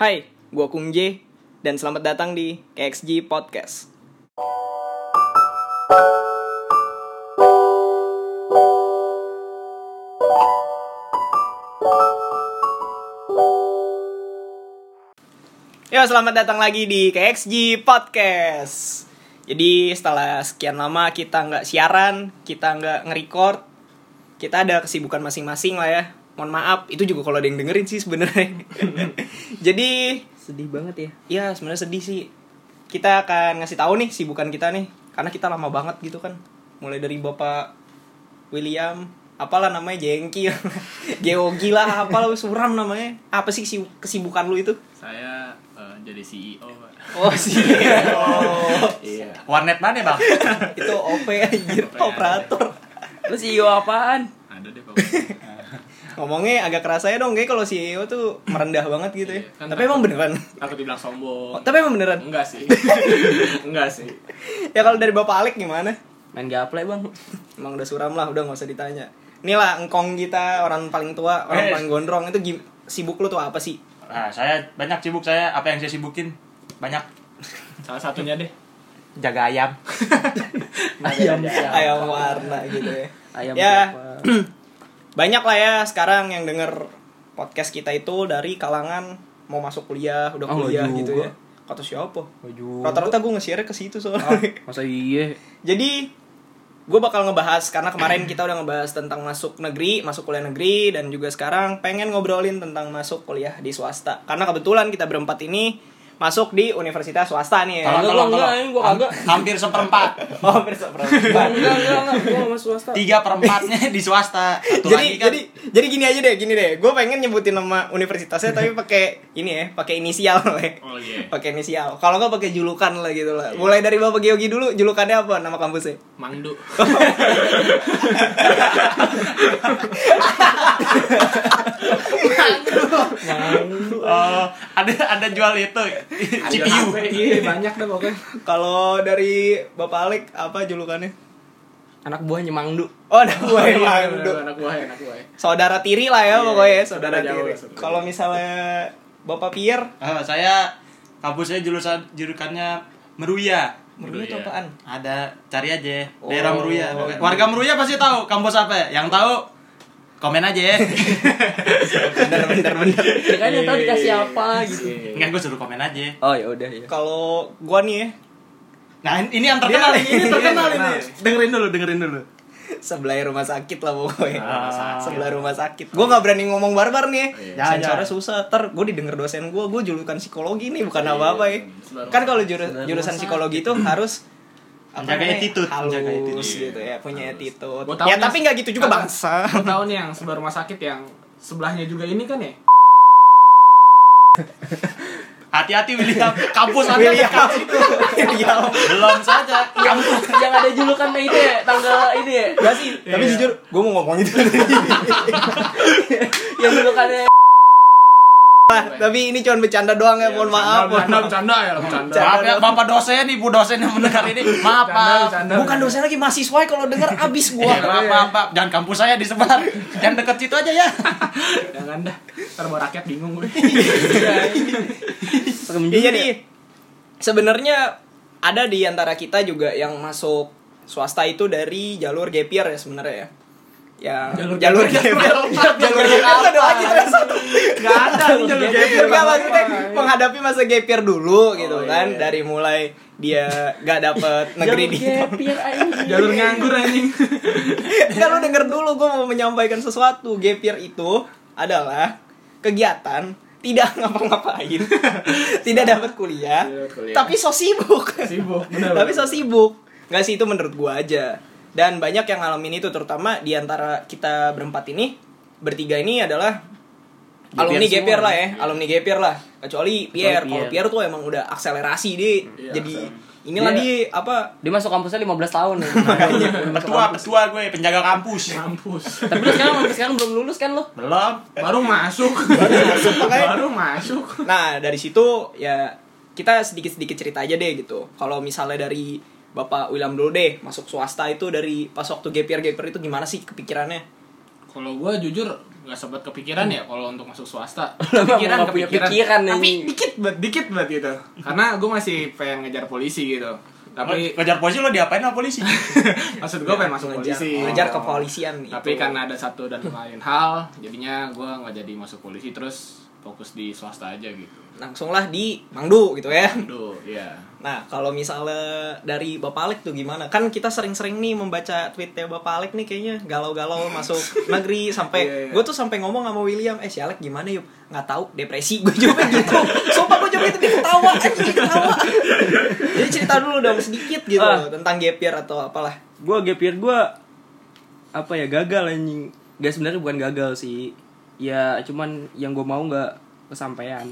Hai, gua Kung J dan selamat datang di KXG Podcast. Ya, selamat datang lagi di KXG Podcast. Jadi setelah sekian lama kita nggak siaran, kita nggak nge-record, kita ada kesibukan masing-masing lah ya. Mohon maaf, itu juga kalau ada yang dengerin sih sebenarnya. Jadi sedih banget ya ya sebenarnya sedih sih. Kita akan ngasih tahu nih sibukan kita nih, karena kita lama banget gitu kan. Mulai dari Bapak William, apalah namanya Jengki, Geogi lah, apalah suram namanya. Apa sih si- kesibukan lu itu? Saya eh, jadi CEO Pak. Oh. Oh. Iya. Warnet mana bang? itu OP anjir, OP, operator. lu CEO apaan Ada deh Pak. Ngomongnya agak keras aja dong, kayak kalau CEO tuh merendah banget gitu ya. Iya, kan tapi emang beneran. Takut dibilang sombong. Oh, tapi emang beneran. Enggak sih. Enggak sih. Ya kalau dari Bapak Alek gimana? main gaple bang Emang udah suram lah, udah nggak usah ditanya. Inilah engkong kita, orang paling tua, orang Eh. paling gondrong itu gim- sibuk lu tuh apa sih? Nah, saya banyak sibuk saya. Apa yang saya sibukin? Banyak Salah satunya deh. jaga ayam. ayam siapa? Ayam warna gitu ya. ayam Ya. Banyak lah ya sekarang yang denger podcast kita itu dari kalangan mau masuk kuliah, udah Oh, kuliah juga. gitu ya. Kata siapa? Rata-rata gue nge-share ke situ Ah, soalnya. masa iya Jadi gue bakal ngebahas karena kemarin kita udah ngebahas tentang masuk negeri, masuk kuliah negeri dan juga sekarang pengen ngobrolin tentang masuk kuliah di swasta. Karena kebetulan kita berempat ini masuk di universitas swasta nih ya. Tolong, Tolong, enggak, ini gua kagak. Hampir seperempat. Oh, besok enggak enggak enggak gua sama swasta Tiga perempatnya di swasta. Satu jadi lagi kan. jadi jadi gini aja deh, gini deh. Gue pengen nyebutin nama universitasnya tapi pakai ini ya, pakai inisial lah. Oh iya. Pakai inisial. Kalau nggak pakai julukan lah gitu lah. Mulai dari Bapak Geogi dulu, julukannya apa nama kampusnya? Mangdu. Oh, ada ada jual itu CPU. Iya, banyak deh pokoknya. Kalau dari Bapak Alek apa julukannya? anak buahnya mangdu Oh, ada gue Iya, Mangdu. Anak buah, anak buah. Saudara tiri lah ya Iya, pokoknya iya, saudara tiri. Kalau misalnya Bapak Pierre, Ah, saya kampusnya jurusan jurukannya Meruya. Meruya itu apaan? Ada cari aja Oh. daerah Meruya. Warga Meruya pasti tahu kampus apa. Yang tahu komen aja ya. bener bener bener. ya kan yang tahu dikasih apa gitu Enggak gue suruh komen aja. oh ya udah ya Kalau gua nih ya, Nah, ini yang terkenal ini, ini terkenal Iya, ini. Dengerin dulu, dengerin dulu. sebelah rumah sakit lah pokoknya. Ah. Sebelah rumah sakit. Gua nggak berani ngomong barbar nih. Iya. Ya, Sensornya ya. susah. Ter, gue didengar dosen gue, gue julukan psikologi nih bukan Iya, apa-apa ya. Kan kalau jurusan psikologi itu harus apa Menjaga attitude, halus menjaga attitude. gitu ya, punya attitude. Ya tapi nggak gitu juga bangsa. Gua tahu nih yang sebelah rumah sakit yang sebelahnya juga ini kan ya? Hati-hati William, kampus Anda William. dekat situ. William. Belum saja. Kampus yang ada julukannya itu ya tangga ini ya Gak sih, tapi Iya. jujur gue mau ngomong itu. yang julukannya tapi ini cuma bercanda doang ya, mohon maaf. Bercanda, bercanda ya, bercanda. Maaf ya Bapak dosen, Ibu dosen yang mendengar ini. Maaf, bercanda. Bukan dosen lagi mahasiswa kalau denger abis gua. maaf, maaf, maaf. Jangan kampus saya disebar. Jangan deket situ aja ya. Jangan dah. Ntar bawa rakyat bingung gue. Ya, juga jadi sebenarnya ada di antara kita juga yang masuk swasta itu dari jalur gap year ya sebenarnya ya. Ya, Jalur jalur. Jalur gap year ada lagi terus satu. Gak ada jalur gap year. Enggak maksudnya menghadapi masa gap year dulu gitu Oh, kan iya. dari mulai dia gak dapet negeri di gapir Jalur nganggur anjing. Lu denger dulu gue mau menyampaikan sesuatu. Gap year itu adalah kegiatan tidak ngapa-ngapain, tidak dapat kuliah, tapi so sibuk. Sibuk, benar. tapi so sibuk. Nggak sih itu menurut gua aja. Dan banyak yang ngalamin itu terutama di antara kita berempat ini, bertiga ini adalah Gap alumni semua, lah ya, alumni gap year lah. Kecuali Pierre, kalau Pierre. Pierre tuh emang udah akselerasi dia. Iya, jadi inilah Dia- dia apa dia masuk kampusnya 15 tahun ya Petua, petua gue, penjaga kampus. Mampus. tapi lu sekarang sampai sekarang belum lulus kan lo Belum. Baru masuk. masuk, makanya. Baru masuk. Nah, dari situ ya kita sedikit-sedikit cerita aja deh gitu. Kalau misalnya dari Bapak William dulu deh, masuk swasta itu dari pas waktu gap year gap year itu gimana sih kepikirannya? Kalau gue jujur nggak sempat kepikiran ya kalau untuk masuk swasta. Lama nggak punya pikiran, tapi anjing. dikit banget, dikit banget gitu. Karena gue masih pengen ngejar polisi gitu. Tapi ngejar polisi lo diapain sama polisi? maksud gue pengen masuk ngejar, polisi. ngejar kepolisian Tapi itu. karena ada satu dan lain hal, jadinya gue nggak jadi masuk polisi terus fokus di swasta aja gitu. Langsunglah di Mangdu gitu ya. Aduh, iya. Nah, kalau misalnya dari Bapak Alek tuh gimana? Kan kita sering-sering nih membaca tweetnya Bapak Alek nih kayaknya galau-galau masuk negeri sampai Iya, iya. gue tuh sampai ngomong sama William, eh si Alek gimana yuk? Nggak tahu, depresi gue juga gitu. Sumpah gue juga itu dia ketawa, anjing dia ketawa. Jadi cerita dulu dong sedikit gitu Ah. tentang gap year atau apalah. gue gap year gue apa ya gagal anjing gak sebenarnya bukan gagal sih ya cuman yang gue mau nggak kesampaian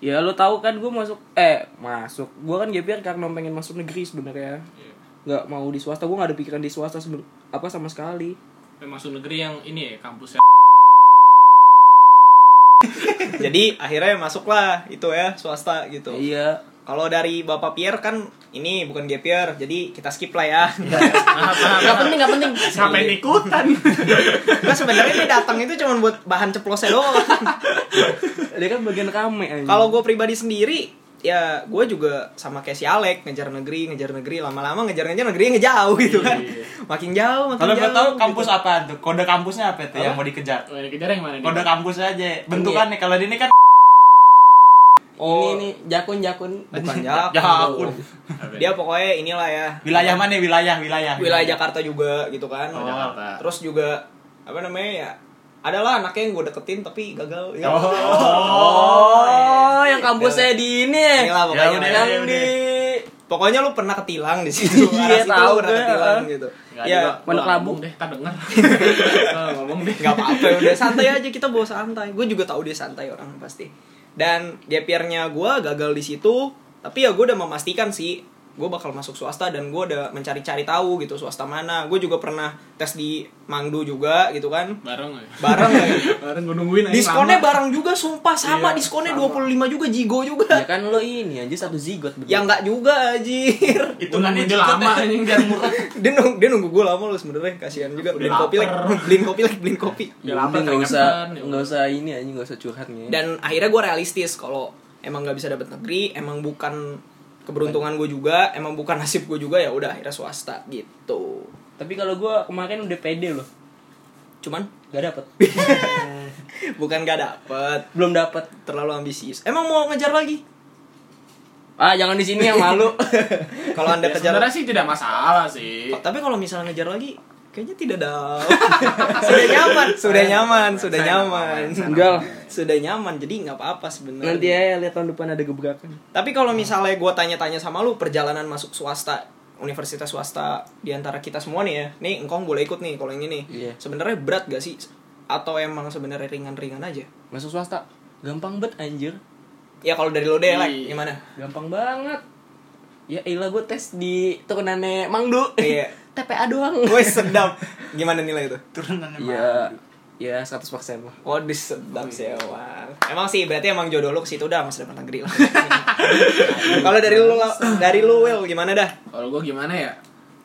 ya lo tahu kan gue masuk eh masuk. Gue kan year karena pengen masuk negeri sebenarnya. Nggak mau di swasta. Gue nggak ada pikiran di swasta seben- apa sama sekali. Pengen masuk negeri yang ini ya kampusnya. Jadi akhirnya masuklah itu ya swasta gitu. iya Kalau dari Bapak Pierre kan ini bukan gap year, jadi kita skip lah ya. nggak penting nggak penting Siapa yang ikutan? Nah sebenarnya dia datang itu cuma buat bahan ceplosnya doang. dia kan bagian rame anjing Kalau gue pribadi sendiri, ya gue juga sama kayak si Alek ngejar negeri, ngejar negeri, lama-lama ngejar-ngejar negeri ngejauh gitu kan. Makin jauh, makin Kalau jauh. gue tahu kampus gitu. apa tuh? Kode kampusnya apa tuh yang mau dikejar? Oh, ini kejar yang mana nih? Kode kampus aja. Bentukannya kalau di ini kan ini nih jakun jakun Bukan Jakun. Jakun. Dia pokoknya inilah ya. wilayah mana wilayah wilayah. Wilayah Jakarta juga gitu kan. Oh, Jakarta. Terus juga apa namanya ya? Adalah anaknya yang gue deketin tapi gagal. Ya. Oh. oh yang kampusnya di ini Inilah pokoknya. Ya udah, yang ya di Pokoknya lu pernah ketilang di situ. Iya, tahu pernah ketilang gitu. Nggak Ya. Pondok Labu. deh, tak denger. Gua ngomong deh. nggak apa-apa udah santai aja kita bawa santai. Gue juga tahu dia santai orang pasti. Dan gap year-nya gue gagal di situ. Tapi ya gue udah memastikan sih gue bakal masuk swasta dan gue udah mencari-cari tahu gitu swasta mana. Gue juga pernah tes di Mangdu juga gitu kan. Bareng ya. Bareng ya. Bareng gue nungguin aja Diskonnya lama. bareng juga sumpah sama Iya, diskonnya sama. 25 juga Jigo juga. ya kan lo ini aja satu zigot berdua. Ya enggak juga anjir. Itu kan dia lama anjing biar murah. dia nunggu dia nunggu gue lama loh sebenarnya kasihan juga beliin kopi lagi beliin kopi lagi beliin kopi Ya nggak usah ya nggak usah ini aja nggak usah curhat nih. dan akhirnya gue realistis kalau emang nggak bisa dapet negeri emang bukan keberuntungan gue juga emang bukan nasib gue juga ya udah akhirnya swasta gitu Tapi kalau gue kemarin udah pede loh, cuman gak dapet. bukan gak dapet Belum dapet. terlalu ambisius emang mau ngejar lagi Ah jangan di sini yang malu. kalau anda Ya, kejar sebenarnya sih tidak masalah sih. tapi kalau misalnya ngejar lagi kayaknya tidak ada sudah nyaman sudah nyaman sudah Saya nyaman nggak Enggak lah. sudah nyaman jadi nggak apa-apa sebenarnya Nanti aja lihat tahun depan ada gebrakan. Tapi kalau misalnya gue tanya-tanya sama lu perjalanan masuk swasta, universitas swasta di antara kita semua nih ya, nih engkong boleh ikut nih kalau yang ini. Iya. Sebenarnya berat gak sih? Atau emang sebenarnya ringan-ringan aja? Masuk swasta gampang bet anjir. Ya kalau dari lo deh, like, Iya. gimana? Gampang banget. Ya ilah gue tes di turunannya Mangdu. Iya. TPA doang. Woi sedap. Gimana nilai itu? turunannya Ya ya 100% lah. Waduh sedap sih emang. Emang sih berarti emang jodoh lu ke situ udah masa depan negeri lah. kalau dari lu dari lu Will gimana dah? Kalau gue gimana ya?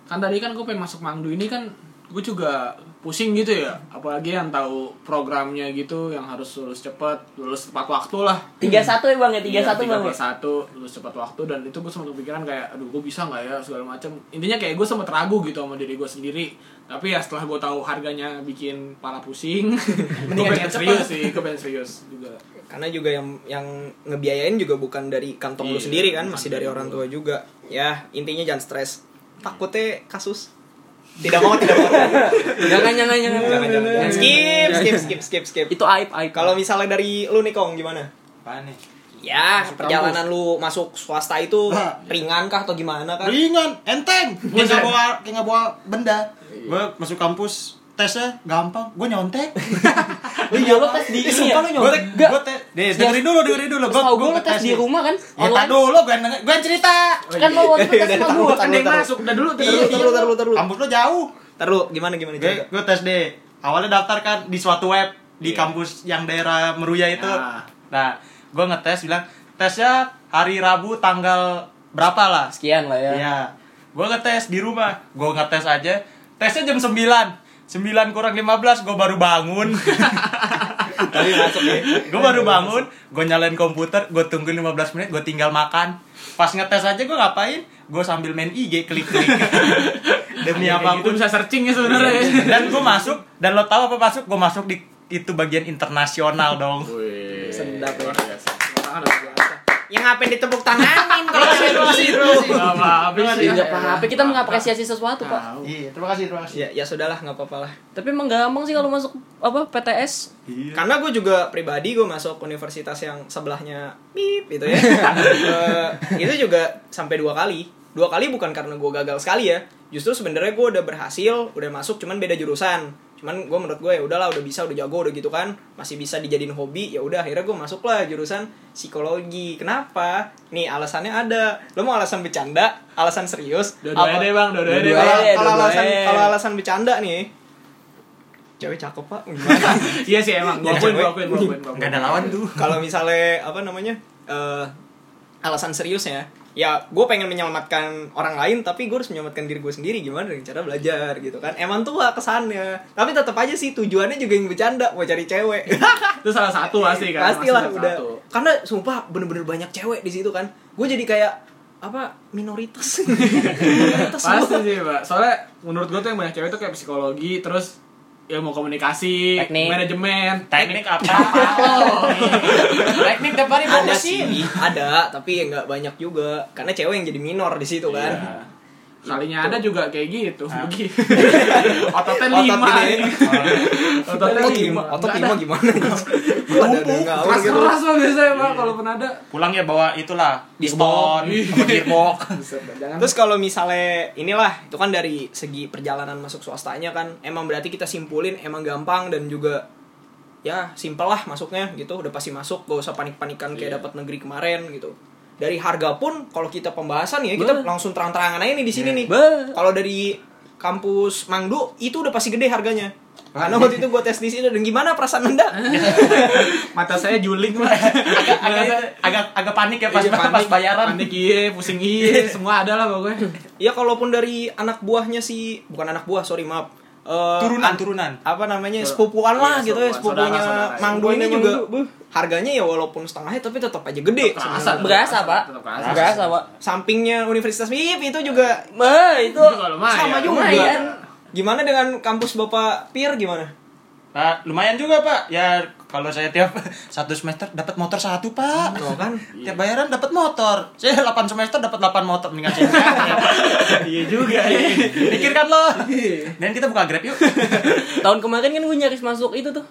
Kan tadi kan gue pengen masuk Mangdu ini kan gue juga pusing gitu ya. Apalagi yang tahu programnya gitu yang harus lulus cepet, lulus tepat waktu lah. Tiga satu ya bang ya tiga Iya, satu bang. tiga ya? satu lulus tepat waktu dan itu gue sempat kepikiran kayak aduh gue bisa nggak ya segala macam intinya kayak gue sempat ragu gitu sama diri gue sendiri tapi ya setelah gue tahu harganya bikin pala pusing gue pengen cepat. serius sih gue pengen serius juga karena juga yang yang ngebiayain juga bukan dari kantong lu Iya, sendiri kan masih dari orang tua juga ya intinya jangan stres takutnya kasus tidak mau tidak mau Jangan jangan jangan. jangan jangan, jangan. skip skip skip skip skip Itu aib aib. kalau misalnya dari lu nih kong gimana Apaan nih? ya perjalanan lu masuk swasta itu Hah. ringan kah atau gimana kan Ringan, enteng. Kayak nggak bawa kayak nggak bawa benda. Gue masuk kampus tesnya gampang. Gue nyontek. Lu juga lo tes di ini ya? sumpah lu nyontek? Enggak. Gue tes. Deh, dengerin dulu, dengerin dulu. Gue gue lo tes di rumah kan? Ya, tak dulu, gue gue cerita. Kan lo waktu itu tes sama gue. kan dia masuk udah dulu taruh, taruh, taruh. Kampus lo jauh. Taruh, gimana gimana Gue gue tes deh. Awalnya daftar kan di suatu web di Iya. kampus yang daerah Meruya itu. Nah. Nah, gue ngetes bilang tesnya hari Rabu tanggal berapa lah. Sekian lah ya. Iya. Gue ngetes di rumah. Gue ngetes aja. Tesnya jam 9. 9 kurang 15 gue baru bangun. Tapi masuk ya. gue baru bangun gue nyalain komputer gue tungguin 15 menit gue tinggal makan. Pas ngetes aja gue ngapain? Gue sambil main IG klik klik demi Kayak gitu apa pun bisa searching ya sebenarnya. Ya. dan gue masuk dan lo tahu apa masuk? Gue masuk di itu bagian internasional dong. Wih, Sedap ya. Yang ngapain ditepuk tanganin kalau Terima kasih, gitu terima kasih, bro. terima kasih. Nggak apa-apa sih. Nggak apa-apa, kita mengapresiasi sesuatu, Pak. Iya terima kasih terima kasih Ya, ya sudahlah nggak apa-apa lah. Tapi emang gampang sih kalau masuk apa PTS. Karena gue juga pribadi gue masuk universitas yang sebelahnya pip gitu ya. Eh, itu juga sampai dua kali. Dua kali bukan karena gue gagal sekali ya. Justru sebenarnya gue udah berhasil, udah masuk, cuman beda jurusan. Cuman gue menurut gue ya udahlah udah bisa, udah jago, udah gitu kan. Masih bisa dijadiin hobi. Ya udah akhirnya gue masuk lah jurusan psikologi. Kenapa? Nih alasannya ada. Lo mau alasan bercanda, alasan serius? Dua-duanya apa- deh, Bang. Dua-duanya deh, Bang. kalau alasan kalau alasan bercanda nih cewek cakep pak Iya sih emang. Akuin, akuin, gua akuin, gua akuin. nggak ada lawan tuh kalau misalnya apa namanya eh alasan seriusnya ya gue pengen menyelamatkan orang lain tapi gue harus menyelamatkan diri gue sendiri. Gimana dengan cara belajar gitu kan? Emang tua kesannya. Tapi tetap aja sih tujuannya juga yang bercanda mau cari cewek. Itu salah satu pasti kan. Pasti salah udah. satu. karena sumpah bener-bener banyak cewek di situ kan. Gue jadi kayak apa minoritas. Minoritas Pasti sih, Pak. Soalnya menurut gua tuh yang banyak cewek tuh kayak psikologi, terus ilmu komunikasi, Teknik. manajemen, teknik apa Oh. teknik tiap hari ada sih ada tapi ya nggak banyak juga karena cewek yang jadi minor di situ kan Iya. Kalinya ada juga kayak gitu. Ah. Ototnya Otot lima. gini. Ototnya otot lima. lima otot lima gimana ngawur Keras gitu keras lah biasanya Pak kalau pernah ada. pulang ya bawa itulah piston sama gearbox Terus kalau misalnya inilah itu kan dari segi perjalanan masuk swastanya kan emang berarti kita simpulin emang gampang dan juga ya simpel lah masuknya gitu udah pasti masuk gak usah panik-panikan kayak Iya. dapat negeri kemarin gitu. Dari harga pun kalau kita pembahasan ya kita Bah. langsung terang-terangan aja nih di sini nih. Kalau dari kampus Mangdu itu udah pasti gede harganya. Karena waktu itu gue tes di sini dan gimana perasaan anda? mata saya juling Pak. agak agak agak panik ya pas Iya, pas panik. bayaran Panik iya, pusing iya, semua ada lah pokoknya. ya kalaupun dari anak buahnya si bukan anak buah sorry maaf Eh, turunan an- turunan apa namanya sepupuan lah Iya, gitu ya sepupunya. Mangdu ini juga buh. harganya ya walaupun setengahnya tapi tetap aja gede sebenarnya. Berasa, Pak. Berasa, Pak. sampingnya Universitas MIP itu juga Bah, itu sama juga lumayan. gimana dengan kampus bapak Pir gimana Pak, lumayan juga pak. Ya kalau saya tiap satu semester dapat motor satu pak. oh kan Tiap bayaran dapat motor. Saya 8 semester dapat 8 motor mendingan saya. Iya juga ya. Pikirkan lo. Dan kita buka Grab yuk. Tahun kemarin kan gue nyaris masuk itu tuh.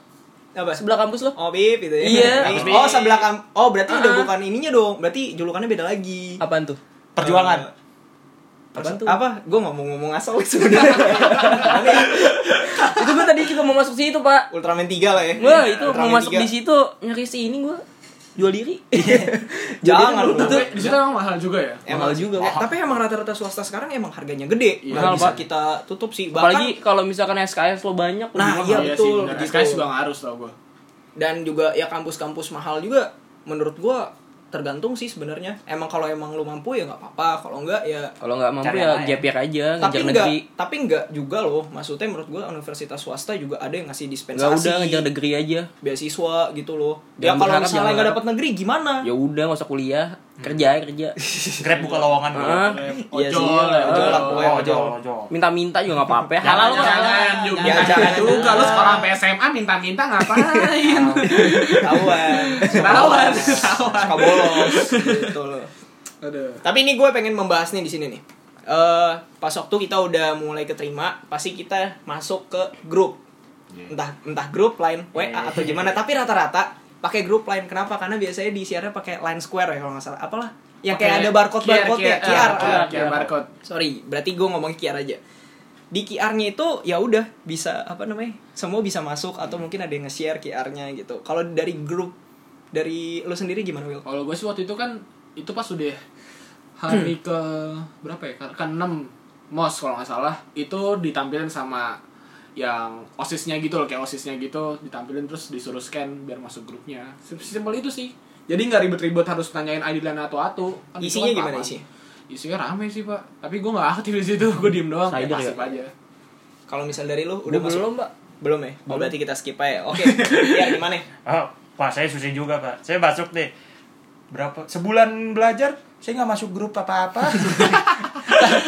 apa Sebelah kampus lo. Oh Bip itu ya. Iya. Oh sebelah kam Oh berarti udah Ah. bukan ininya dong. Berarti julukannya beda lagi. Apaan tuh? Perjuangan. Apaan tuh? Apa? Gue ngomong-ngomong asal sebenarnya. itu gue tadi juga mau masuk situ, Pak. Ultraman 3 lah ya. Wah, itu mau Ultraman masuk 3. di situ nyaris ini gue jual diri. Jangan Jadi lu. tuh. Tapi di situ emang mahal juga ya. Emang Mahal juga, Eh, tapi emang rata-rata swasta sekarang emang harganya gede. Iya, Nggak mahal, bisa Pak. kita tutup sih. Bahkan Apalagi kalau misalkan SKS lo banyak Nah, lebih iya, betul, sih, bener. gitu. SKS juga harus tau gue. dan juga ya kampus-kampus mahal juga menurut gua tergantung sih sebenarnya. Emang kalau emang lu mampu ya nggak apa-apa. Kalau enggak ya Kalau nggak mampu ya gap year aja, tapi ngejar enggak negeri. tapi enggak juga loh maksudnya menurut gua universitas swasta juga ada yang ngasih dispensasi Enggak udah ngejar negeri aja. beasiswa gitu loh ya Jangan kalau berharap, misalnya nggak dapat negeri gimana Ya udah nggak usah kuliah, kerja kerja. Grab buka lowongan bro. Iya sih, Ojol, ya, ojol ojol. ojol. Minta-minta juga nggak apa-apa. Halal kok. Jangan juga. Ya, Jangan jangan juga. Lu sekolah sampai SMA minta-minta ngapain? tahuan Ketahuan. suka bolos gitu. Tapi ini gue pengen membahas nih di sini nih. Eh pas waktu kita udah mulai keterima, pasti kita masuk ke grup. Entah entah grup lain WA atau gimana, tapi rata-rata pakai grup lain. Kenapa? Karena biasanya di siarnya pakai line square ya kalau nggak salah. Apalah? Yang kayak ada barcode barcode ya, QR. QR, QR barcode. Sorry, berarti gue ngomong QR aja. Di QR-nya itu ya udah bisa apa namanya? Semua bisa masuk atau mungkin ada yang nge-share QR-nya gitu. Kalau dari grup dari lu sendiri gimana, Will? Kalau gue sih waktu itu kan itu pas udah hari ke berapa ya? Ke 6 mos kalau nggak salah itu ditampilin sama yang osisnya gitu loh kayak osisnya gitu ditampilin terus disuruh scan biar masuk grupnya simpel itu sih jadi nggak ribet-ribet harus nanyain ID dan atau atau Kan itu Isinya kan gimana isinya? isinya rame sih pak tapi gue nggak aktif di situ gue diem doang pasif ya? aja Kalau misal dari lu Udah masuk? belum, Pak. Belum ya? Oh, berarti kita skip aja. Oke. ya gimana? Oh, Pak, saya susah juga, Pak. Saya masuk deh. Berapa? Sebulan belajar, saya nggak masuk grup apa-apa.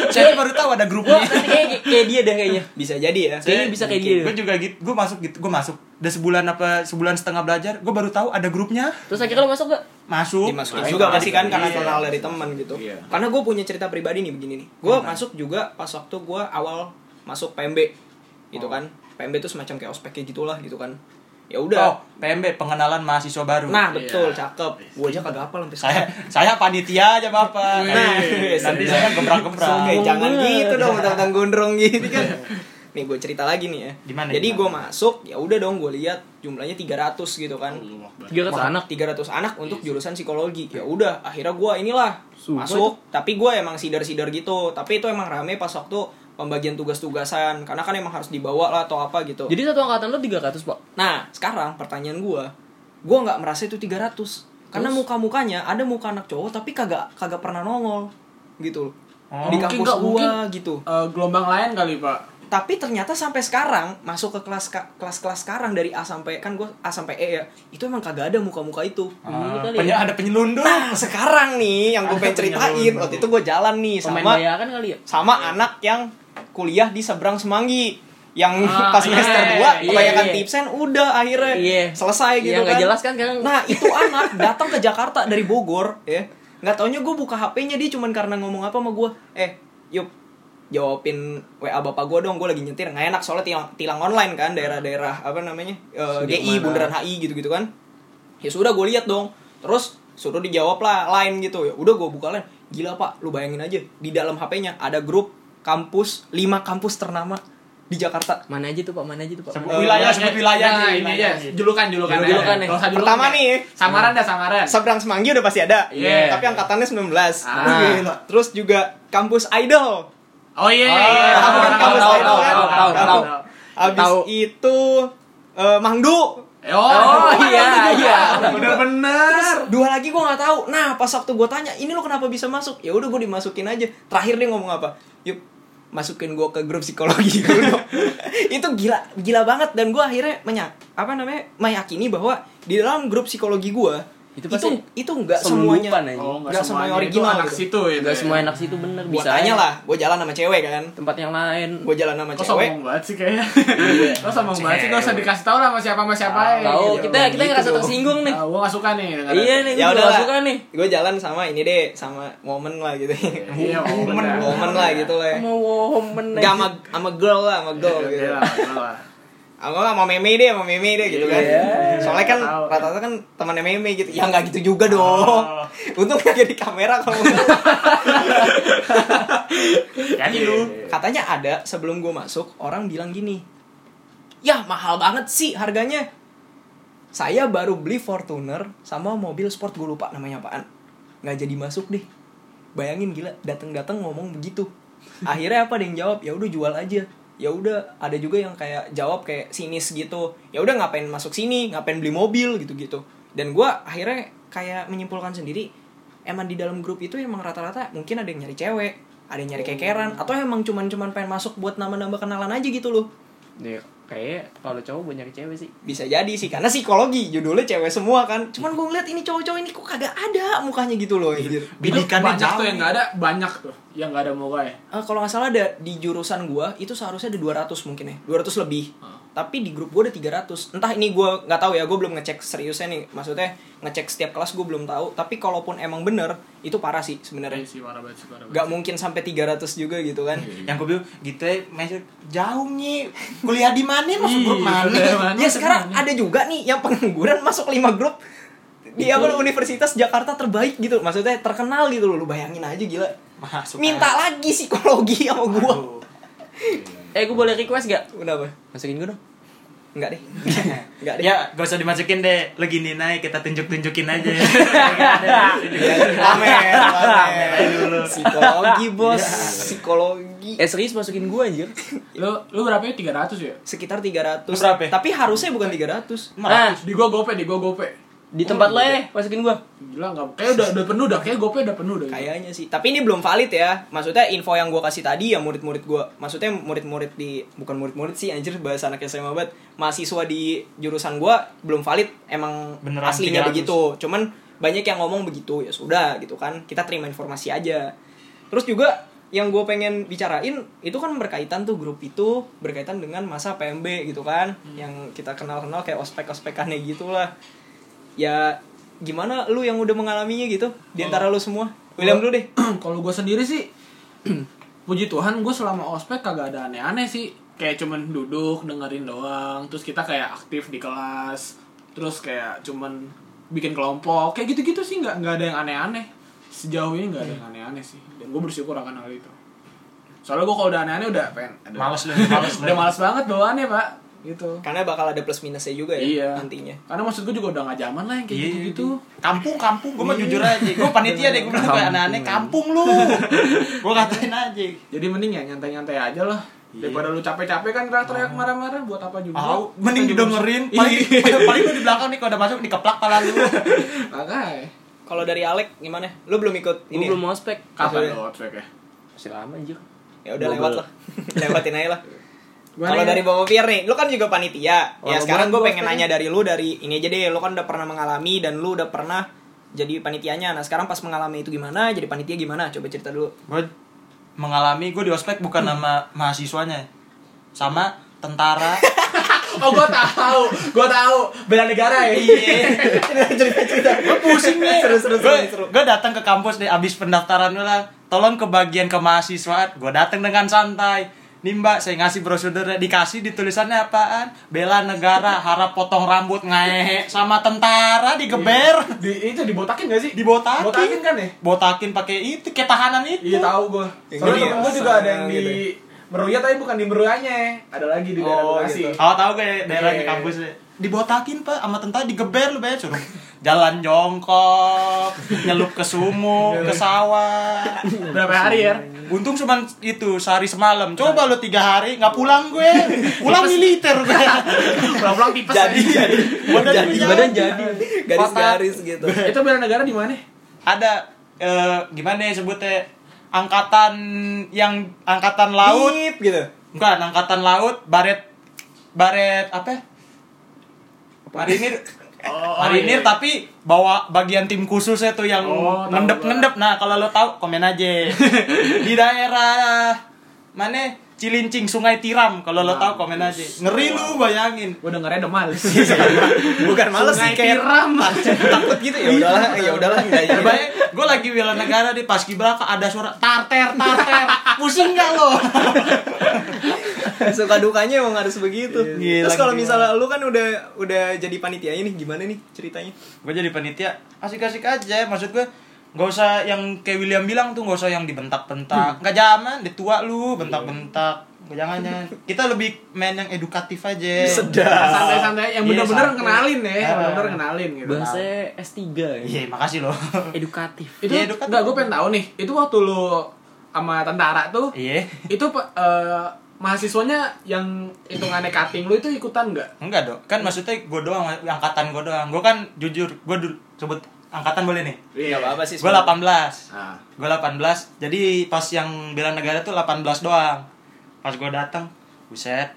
saya baru tahu ada grupnya. Kayak kayak dia dah kayaknya. Bisa jadi ya. Kayaknya bisa kayak dia. Gue juga gitu, gue masuk gitu, gue masuk. Udah sebulan apa sebulan setengah belajar, gue baru tahu ada grupnya. Terus akhirnya lo masuk gak? Masuk. dimasukin Masuk. juga pasti kan karena Iya. kenal dari teman gitu. Iya. Karena gue punya cerita pribadi nih begini nih. Gue masuk juga pas waktu gue awal masuk PMB gitu Oh. kan. PMB itu semacam kayak ospek kayak gitulah gitu kan. Ya Oh, udah. PMB pengenalan mahasiswa baru. Nah, betul, Iya. cakep. Gue aja kagak hafal sampai saya saya panitia aja bapak. Nah, nanti saya gebrak-gebrak. Oke, jangan banget. gitu dong, tentang gondrong gitu kan. Nih gue cerita lagi nih ya. Gimana, Jadi gue masuk, ya udah dong gue lihat jumlahnya 300 gitu kan. Tiga ratus anak. 300 anak untuk jurusan psikologi. Ya udah, akhirnya gua inilah Sumpah masuk. Tapi gua emang sidar-sidar gitu. Tapi itu emang rame pas waktu pembagian tugas-tugasan. Karena kan emang harus dibawa lah atau apa gitu. Jadi satu angkatan lo 300, Pak. Nah, sekarang pertanyaan gua, gua nggak merasa itu 300. Karena Terus? muka-mukanya ada muka anak cowok tapi kagak kagak pernah nongol gitu. Oh, di kampus nggak, gua mungkin. gitu. Eh, gelombang lain kali pak Tapi ternyata sampai sekarang masuk ke kelas kelas-kelas sekarang dari A sampai kan gua A sampai E ya. Itu emang kagak ada muka-muka itu. Ah, kali penye- ya. ada penyelundup. Nah sekarang nih yang gue pengen ceritain waktu itu gue jalan nih sama bayakan kali ya? sama anak yang kuliah di seberang Semanggi yang Ah, pas semester iya, 2 iya, kebanyakan iya. tipsen udah akhirnya Iya. selesai gitu Yang nggak kan. jelas kan sekarang. Nah itu anak datang ke Jakarta dari Bogor ya nggak taunya gue buka HP-nya dia cuman karena ngomong apa sama gue eh yuk jawabin WA bapak gue dong gue lagi nyetir nggak enak soalnya tilang, tilang online kan daerah-daerah apa namanya Eh, GI bundaran HI gitu-gitu kan ya sudah gue lihat dong terus suruh dijawab lah lain gitu ya udah gue buka lain gila pak lu bayangin aja di dalam HP-nya ada grup kampus lima kampus ternama di Jakarta Mana aja tuh, Pak? Mana aja tuh, Pak? Sebut Eh, wilayah, Nah, sebut wilayah nah, nih, ini nih. julukan julukan Julukan nih. Kalau usah julukan Pertama ya. nih. samaran dah samaran seberang Semanggi udah pasti ada Iya. tapi angkatannya 19 Ah. Nah, terus juga kampus idol oh iya iya Ah, iya tahu kan Tahu, kampus tahu, idol tahu, kan? tahu, tahu, Tahu. tahu. Itu eh, Mangdu. oh Oh, iya, iya. bener-bener Dua lagi gue nggak tahu. Nah, pas waktu gue tanya, ini lo kenapa bisa masuk? Ya udah gue dimasukin aja. Terakhir dia ngomong apa? Yuk, masukin gue ke grup psikologi dulu. itu gila, gila banget dan gue akhirnya menyak apa namanya meyakini bahwa di dalam grup psikologi gue Itu itu pasti itu nggak semuanya aja. oh Nggak semuanya original itu anak gitu. situ ya Enggak semua enak situ bener Buat bisa. tanya aja. lah, gue jalan sama cewek kan. Tempat yang lain. Gue jalan sama Kok cewek. sombong banget sih kayaknya Iya. Kok sombong banget sih Gak usah dikasih tau lah sama siapa sama siapa ya Tahu, gitu. kita kita Gitu ngerasa tersinggung nih. Ah, Gua gak suka nih. Iya nih, ya gue udah gak suka nih. gue jalan sama ini deh sama momen lah gitu Iya, Momen, bener. momen lah gitu lah Sama woman Gak sama sama girl lah sama girl Iya, gitu iya lah. Aku sama meme deh, sama meme deh gitu kan. Iya. Soalnya kan rata-rata kan temannya meme gitu. Ya nggak gitu juga dong. Untung nggak di kamera kalau Jadi lu. katanya ada sebelum gue masuk orang bilang gini. Ya mahal banget sih harganya. Saya baru beli Fortuner sama mobil sport gue lupa namanya apaan. Nggak jadi masuk deh. Bayangin gila, dateng-dateng ngomong begitu. Akhirnya apa ada yang jawab? Ya udah jual aja. Ya udah, ada juga yang kayak jawab kayak sinis gitu. Ya udah ngapain masuk sini, ngapain beli mobil gitu-gitu. Dan gua akhirnya kayak menyimpulkan sendiri emang di dalam grup itu emang rata-rata mungkin ada yang nyari cewek, ada yang nyari kekeran atau emang cuman-cuman pengen masuk buat nambah-nambah kenalan aja gitu loh. Nih, kayak kalau cowok banyak cewek sih. bisa jadi sih karena psikologi judulnya cewek semua kan cuman gue ngeliat ini cowok-cowok ini kok kagak ada mukanya gitu loh anjir. Itu Bidikannya banyak jauh. tuh yang gak ada, banyak tuh yang gak ada mukanya. Eh, kalau nggak salah ada di jurusan gua itu seharusnya ada 200 mungkin ya 200 lebih Ah. Tapi di grup gua ada 300 entah ini gua nggak tahu ya gua belum ngecek seriusnya nih. Maksudnya ngecek setiap kelas gua belum tahu. Tapi kalaupun emang bener itu parah sih Iya sebenarnya sih, parah banget sih, parah nggak mungkin sampai 300 juga gitu kan. Yang gue bilang gitu ya, jauh nih. Kuliah di mana? Masuk grup Iya, mana? ya sekarang ada juga nih yang pengangguran masuk 5 grup. Di apa universitas Jakarta terbaik gitu. Maksudnya terkenal gitu loh. Lu bayangin aja gila. Masuk minta lagi psikologi sama gua. Aduh. Eh, gue boleh request gak? kenapa Masukin gue dong. enggak deh enggak deh Ya, gak usah dimasukin deh. Lo gini naik, kita tunjuk-tunjukin aja. Pamer. dulu. Psikologi bos, psikologi. Eh, serius masukin gue anjir. Lu lu berapa ya? 300 ya? Sekitar 300. Lu berapa? Tapi harusnya bukan 300. Nah, Di gua gope, di gua gope. Di tempat lo ya, masukin gua. Gila nggak kayak udah udah penuh dah, kayak GoPay udah penuh dah. Kayaknya sih. Tapi ini belum valid ya. Maksudnya info yang gua kasih tadi ya murid-murid gua. Maksudnya murid-murid di bukan murid-murid sih anjir bahasa anak SMA banget. Mahasiswa di jurusan gua belum valid emang Beneran aslinya 300. begitu. Cuman banyak yang ngomong begitu ya sudah gitu kan. Kita terima informasi aja. Terus juga yang gue pengen bicarain itu kan berkaitan tuh grup itu berkaitan dengan masa PMB gitu kan yang kita kenal-kenal kayak ospek-ospekannya gitu lah ya gimana lu yang udah mengalaminya gitu? Di antara lu semua? William dulu deh. Kalau gue sendiri sih, puji Tuhan gue selama ospek kagak ada aneh-aneh sih. Kayak cuman duduk dengerin doang, terus kita kayak aktif di kelas, terus kayak cuman bikin kelompok, kayak gitu-gitu sih nggak nggak ada yang aneh-aneh. Sejauh ini nggak ada yang aneh-aneh sih, dan gue bersyukur akan hal itu. Soalnya gue kalau udah aneh-aneh udah pengen, ada- Males lu, males udah males banget bawaannya pak, gitu. karena bakal ada plus minusnya juga ya Iya. nantinya Karena maksud gue juga udah gak zaman lah yang kayak Iya, gitu-gitu. Kampung, kampung. Gue mah jujur aja. Gue panitia deh. Gue bilang kayak aneh-aneh. Kampung lu. Gue katain aja. Jadi mending ya nyantai-nyantai aja lah. Iya. Daripada lu capek-capek kan teriak-teriak marah-marah buat apa juga. Tahu, mending bisa- Paling, Iya. paling lu di belakang nih kalau udah masuk dikeplak pala lu. Makanya. kalau dari Alek gimana lu belum ikut Gua ini belum ya? mau ospek. Kapan lo ospek ya? Masih lama anjir. ya udah lewat belum. lah lewatin aja lah kalau ya? dari Bapak Pier nih lu kan juga panitia Oh, ya sekarang gue gua pengen nanya dari lu dari ini aja deh lu kan udah pernah mengalami dan lu udah pernah jadi panitianya nah sekarang pas mengalami itu gimana jadi panitia gimana coba cerita dulu Gue mengalami, gue di ospek bukan nama mahasiswanya. Sama tentara. Oh, gua tahu. Gua tahu. Bela negara ya. Iya. cerita cerita gue pusing nih Seru, seru, seru, gue datang ke kampus deh abis pendaftaran lah tolong ke bagian kemahasiswaan gue datang dengan santai nih mbak saya ngasih brosurnya dikasih ditulisannya apaan bela negara harap potong rambut ngehe sama tentara digeber Di, itu dibotakin gak sih? Dibotakin. Botakin kan ya? botakin pakai itu kayak tahanan itu Iya tahu. Yang Soalnya gini temen ya? gua juga ada yang di Gitu Meruya tapi bukan di Meruyanya. Ada lagi di daerah Oh, Bekasi. gitu. Oh tahu gak daerahnya Iya. kampusnya dibotakin pak sama tentara digeber lu bayar suruh jalan jongkok nyelup ke sumuk ke sawah Berapa hari ya? Untung cuma itu sehari semalam. Coba lo tiga hari nggak pulang gue, pulang militer gue. Pulang-pulang tipes. jadi ya. jadi Badan jadi jadi. Badan jadi. garis-garis gitu Itu bela negara di mana? Ada eh, gimana ya sebutnya angkatan yang angkatan laut, Bip, gitu bukan angkatan laut, baret baret apa? Marinir Oh, Marinir iya. tapi bawa bagian tim khususnya tuh yang Oh, tahu ngendep-ngendep. Nah, kalau lo tahu komen aja. Di daerah mana? Cilincing Sungai Tiram. Kalau lo tahu komen aja. Ngeri lu bayangin. Gua dengernya udah males. bukan males sih kayak tiram. takut gitu ya udahlah ya udahlah enggak Ya, gue lagi bela negara di pas kibraka ada suara tarter tarter. Pusing nggak lo? suka dukanya emang harus begitu Gila, terus kalau misalnya lu kan udah udah jadi panitia ini gimana nih ceritanya gue jadi panitia asik-asik aja. Maksud gue nggak usah yang kayak William bilang tuh nggak usah yang dibentak-bentak. Nggak zaman, dia tua lu bentak-bentak. Jangan jangan. Kita lebih main yang edukatif aja. sedap Santai-santai yang Iya, bener-bener santai. kenalin ya, Ah. bener-bener kenalin gitu. Bahasa S3 ya. Iya, makasih loh. Edukatif. Itu Iya, edukatif. enggak gue pengen tahu nih. Itu waktu lu sama tentara tuh Iya. itu eh, mahasiswanya yang hitungannya cutting lu itu ikutan nggak? Enggak dong, kan maksudnya gue doang, angkatan gue doang. Gue kan jujur, gue sebut angkatan boleh nih. Gak apa-apa sih Gue 18. Nah, Gue 18. Jadi pas yang bela negara tuh 18 doang. Pas gue datang, buset.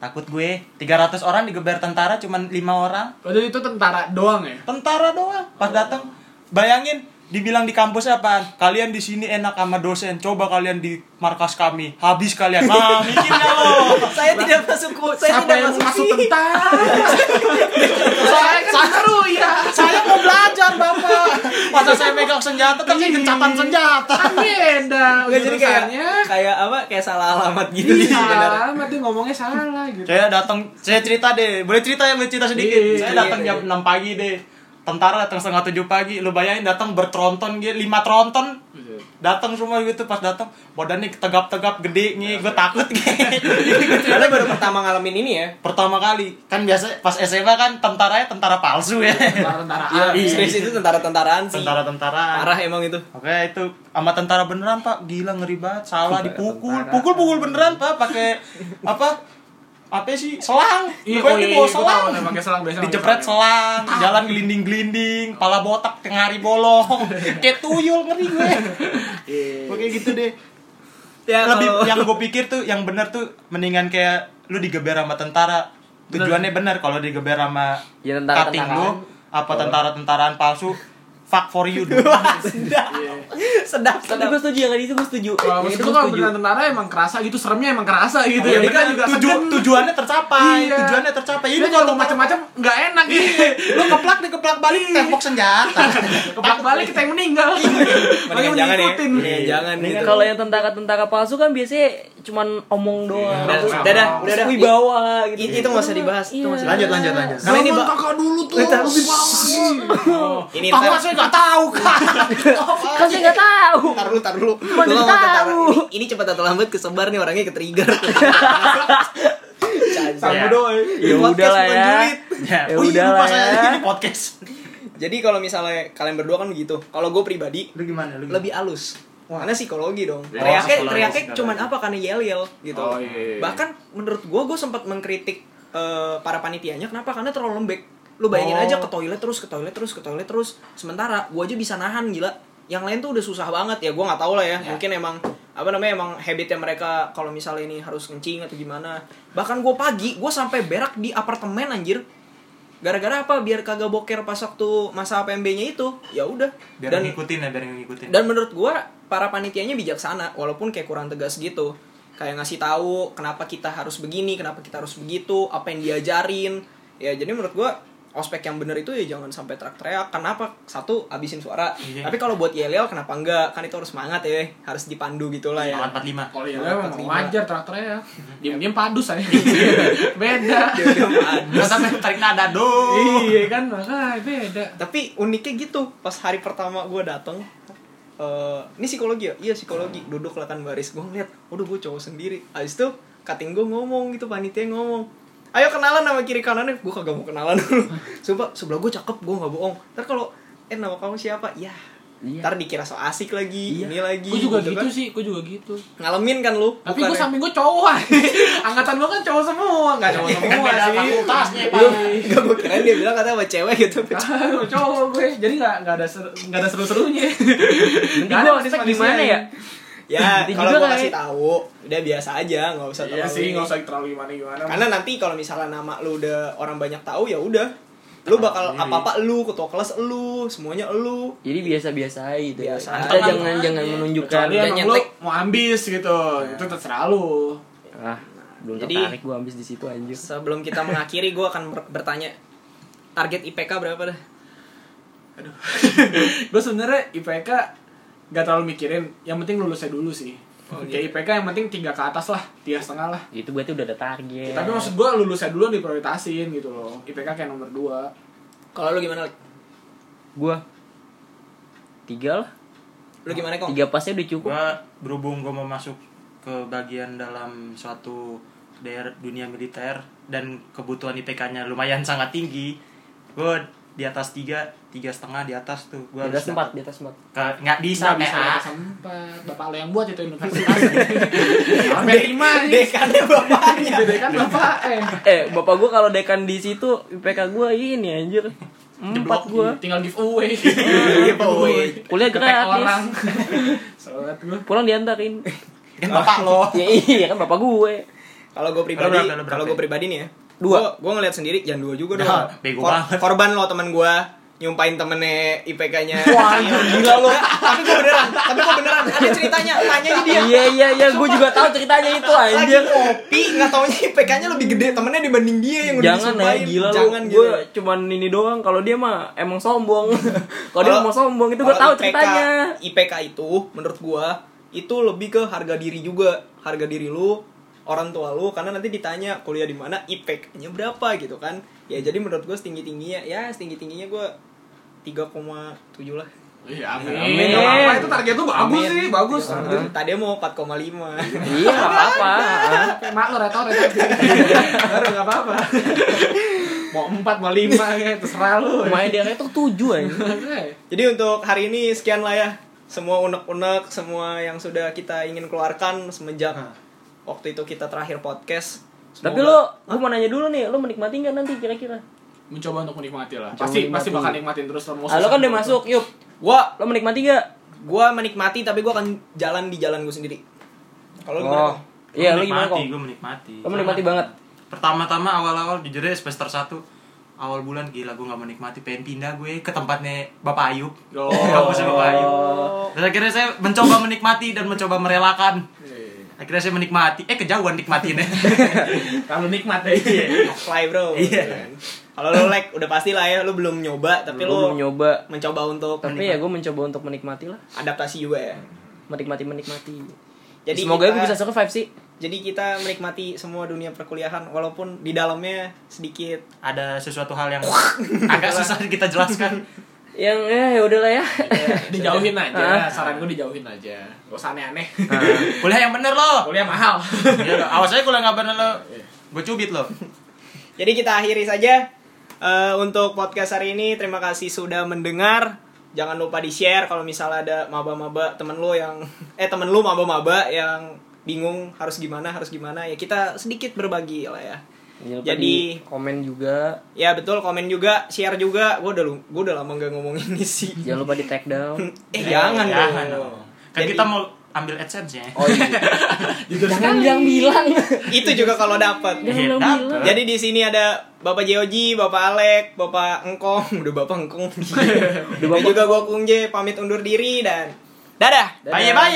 Takut gue. 300 orang digeber tentara cuman 5 orang. waktu itu tentara doang ya? Tentara doang. Pas datang, bayangin dibilang di kampus apa? Kalian di sini enak sama dosen. Coba kalian di markas kami. Habis kalian. Nah, mikir nggak lo? saya tidak masuk saya Siapa tidak yang masuk, masuk tentara? saya kan seru ya. Saya mau belajar, Bapak. Masa saya megang senjata, tapi gencatan senjata. Kan beda Nggak, jadi kayak kayak apa kayak salah alamat gitu Iya, sih sebenarnya. amat dia ngomongnya salah gitu. Saya datang, saya cerita deh. Boleh cerita ya, boleh cerita sedikit. Iya, saya iya, datang iya. jam 6 pagi deh. Tentara datang setengah tujuh pagi. Lu bayangin datang bertronton gitu, lima tronton. Datang semua gitu pas datang badannya tegap-tegap gede nih, gue takut gitu. Karena baru pertama ngalamin ini ya. Pertama kali kan biasa pas SMA kan tentaranya tentara palsu ya. Tentara-tentaraan. Iya, serius itu tentara-tentaraan sih. Tentara-tentaraan. Parah emang itu. Oke itu sama tentara beneran pak gila ngeri banget salah dipukul pukul pukul beneran pak pakai apa apa sih selang Iya, oh iya, bawa iya, selang tahu, pakai selang, biasa dijepret selang. jalan gelinding-gelinding pala botak tengah hari bolong kayak tuyul ngeri gue Iya. Kayak gitu deh Ya, lebih kalau- yang gue pikir tuh yang bener tuh mendingan kayak lu digeber sama tentara tujuannya bener kalau digeber sama Ya, tentara- cutting tentaraan. lu apa tentara-tentaraan palsu fuck for you dude. sedap Iya. sedap Tapi sedap gue setuju yang itu gue setuju. Kalau Yang maksud itu kalau beneran tentara emang kerasa gitu, seremnya emang kerasa gitu Ya, ya. Bener. juga Tuju- segen. tujuannya tercapai Iya. tujuannya tercapai Ini kalau macam-macam nggak enak gitu. lu keplak nih keplak balik tembok senjata Keplak balik kita yang meninggal. Jangan ya. Iya, jangan gitu Kalau yang tentara-tentara palsu kan biasanya cuman omong doang. Udah, udah, dah, udah, dah. Wibawa gitu. Itu- nggak usah dibahas, itu Iya. lanjut lanjut lanjut Karena ini, kakak dulu tuh lebih bawah. ini Tahu ntar- saya nggak tahu kan Kan saya nggak tahu. Tar dulu, tar dulu. Mana tahu. Ini, ini cepat atau lambat kesebar nih orangnya ke trigger. Sama Ya. doi. Ya Podcast udah lah ya. ya, Ya oh iya udah lupa lah saya ya. ini podcast Jadi kalau misalnya kalian berdua kan begitu. Kalau gue pribadi lu gimana lu lebih halus. Karena psikologi dong. Ya, Teriaknya, psikologi, teriaknya cuman apa? Karena yel-yel gitu. Oh, iya. Bahkan menurut gue, gue sempat mengkritik eh, para panitianya. Kenapa? Karena terlalu lembek. Lu bayangin Oh. aja ke toilet terus, ke toilet terus, ke toilet terus. Sementara gue aja bisa nahan gila. Yang lain tuh udah susah banget ya. Gue nggak tahu lah ya. Mungkin emang apa namanya emang habitnya mereka kalau misalnya ini harus kencing atau gimana. Bahkan gue pagi, gue sampai berak di apartemen anjir. Gara-gara apa? Biar kagak boker pas waktu masa PMB-nya itu. Ya udah. biar Dan ngikutin ya biar ngikutin dan menurut gua para panitianya bijaksana walaupun kayak kurang tegas gitu kayak ngasih tahu kenapa kita harus begini kenapa kita harus begitu apa yang diajarin ya jadi menurut gua ospek yang bener itu ya jangan sampai teriak-teriak kenapa satu abisin suara Iya. tapi kalau buat yel kenapa enggak kan itu harus semangat ya harus dipandu gitulah ya Semangat 45 Kalau Empat memang lima. wajar traktornya ya. Diam-diam padus saya. Beda. Diam-diam padus. Tarik nada dong Iya kan, makanya beda. tapi uniknya gitu pas hari pertama gue dateng eh ini psikologi ya iya psikologi duduk lah kan baris gue ngeliat udah gue cowok sendiri abis itu cutting gue ngomong gitu panitia ngomong ayo kenalan nama kiri kanannya gue kagak mau kenalan dulu sumpah sebelah gue cakep gue nggak bohong ntar kalau eh nama kamu siapa ya Iya. ntar dikira so asik lagi Iya. ini lagi Gue juga gitu gitu kan. sih, gue juga gitu. ngalamin kan lu Tapi gue samping gue cowok Angkatan gue kan cowok semua Gak cowok semua beda sih fakultasnya, Pak. Gak gue dia bilang katanya sama cewek gitu cowok gue Jadi gak, gak ada seru, gak ada seru-serunya Nanti gue manis-manisnya. gimana ya? Ya kalau juga gue kasih tahu udah biasa aja nggak usah Iya terlalu sih, ini. gak usah terlalu gimana-gimana Karena nanti kalau misalnya nama lu udah orang banyak tahu ya udah. Lu bakal Sendiri. apa-apa lu, ketua kelas lu, semuanya lu. Jadi biasa-biasa aja gitu. Biasa Kita aja. jangan jangan menunjukkan Kecuali Udah emang lu nyetek. mau ambis gitu Itu terserah lu ah belum Jadi- tertarik gue habis di situ anjir. Sebelum kita mengakhiri gue akan ber- bertanya target IPK berapa dah? Aduh Gue sebenernya IPK Gak terlalu mikirin Yang penting lulusnya dulu sih Oh, Kayak IPK yang penting tiga ke atas lah Tiga setengah lah Itu berarti udah ada target. Tapi maksud gue lulusnya dulu yang diprioritasin gitu loh IPK kayak nomor 2 Kalau lu gimana? Gue tiga lah. Lu gimana kok? Tiga pasnya udah cukup. gua berhubung gua mau masuk ke bagian dalam suatu daerah dunia militer dan kebutuhan IPK-nya lumayan sangat tinggi gua di atas tiga tiga setengah di atas tuh Di gua atas harus empat, di atas empat. Nggak bisa Nggak bisa PA. sempat Bapak lo yang buat itu universitas Sampai lima Dekannya bapaknya. Beda kan bapak eh Eh, bapak gue kalau dekan di situ IPK gue ini anjir. Empat gue. Tinggal giveaway Giveaway. Kuliah gratis. Gue Pulang diantarin. kan bapak lo ya iya kan bapak gue. Kalau gue pribadi, kalau gue pribadi nih ya. Dua. Gue ngeliat sendiri, jangan dua juga dong. Nah, bego banget. Korban lo teman gue nyumpain temennya IPK-nya. Wah, anjir, gila lo. tapi gue beneran, tapi gue beneran. Ada ceritanya, tanya aja dia. Iya iya iya, gue juga tahu ceritanya itu lagi anjir. kopi nggak taunya IPK-nya lebih gede temennya dibanding dia yang udah Jangan ya, gila lu. jangan Gue gitu. cuman ini doang. Kalau dia mah emang sombong. kalau dia mau sombong itu gue tahu ceritanya. IPK itu menurut gua itu lebih ke harga diri juga harga diri lu orang tua lu karena nanti ditanya kuliah di mana IPK-nya berapa gitu kan. Ya jadi menurut gua setinggi tingginya ya setinggi tingginya gua 3,7 lah. Iya amin. Amin. Gak apa-apa itu target tuh bagus Amin. sih Bagus. Tadi mau 4,5 Iya, nggak apa-apa. Mak lo retor retor. Baru gak apa-apa. Mau 4 mau 5 kayak terserah lu. Main dia itu tujuh aja. Oke. jadi untuk hari ini sekian lah ya. Semua unek-unek semua yang sudah kita ingin keluarkan semenjak waktu itu kita terakhir podcast Tapi lo, gue mau nanya dulu nih, lo menikmati nggak nanti kira-kira? mencoba untuk menikmati lah. Mencoba Pasti menikmati. pasti bakal nikmatin terus lo mau Ah, lo kan udah masuk, yuk. Gua Lo menikmati gak? gua menikmati tapi gua akan jalan di jalan gua sendiri. Kalau? Oh, iya lo gimana kok? Gue menikmati. Lo menikmati banget. Pertama-tama awal-awal jujur aja semester 1 awal bulan gila gue gak menikmati pengen pindah gue ke tempatnya Bapak Ayub Oh. kampusnya Bapak Ayub terus akhirnya saya mencoba menikmati dan mencoba merelakan. Akhirnya saya menikmati eh kejauhan nikmatinnya Kalau nikmat deh. Fly bro. Iya. Kalau lu like udah pasti lah ya lu belum nyoba tapi lu belum nyoba. mencoba untuk Tapi ya gue mencoba untuk menikmati lah. adaptasi juga ya. Menikmati menikmati. Jadi Semoga kita- gue bisa survive sih. Jadi kita menikmati semua dunia perkuliahan walaupun di dalamnya sedikit ada sesuatu hal yang agak susah kita jelaskan Yang ya ya udahlah ya. dijauhin Ah. aja. Saran gue dijauhin aja. Gak usah aneh-aneh. kuliah yang bener loh Kuliah mahal. Iya, awas aja kuliah nggak bener lo gue cubit lo Jadi kita akhiri saja eh, untuk podcast hari ini. Terima kasih sudah mendengar. Jangan lupa di share kalau misalnya ada maba-maba temen lu yang eh temen lu maba-maba yang bingung harus gimana harus gimana ya kita sedikit berbagi lah ya. Jangan lupa Jadi- di komen juga. Ya betul komen juga share juga. Gue udah lu- gua udah lama gak ngomong ini sih. Jangan lupa di tag down. Eh jangan, Jangan dong. dong. kan Jadi- kita mau ambil adsense ya Oh iya. Jangan bilang bilang. Itu juga kalau dapat. Iya. Jadi di sini ada Bapak Joji, Bapak Alek, Bapak Engkong, udah Bapak Engkong. Udah Bapak juga gua Kungje pamit undur diri dan dadah. Dadah. bye bye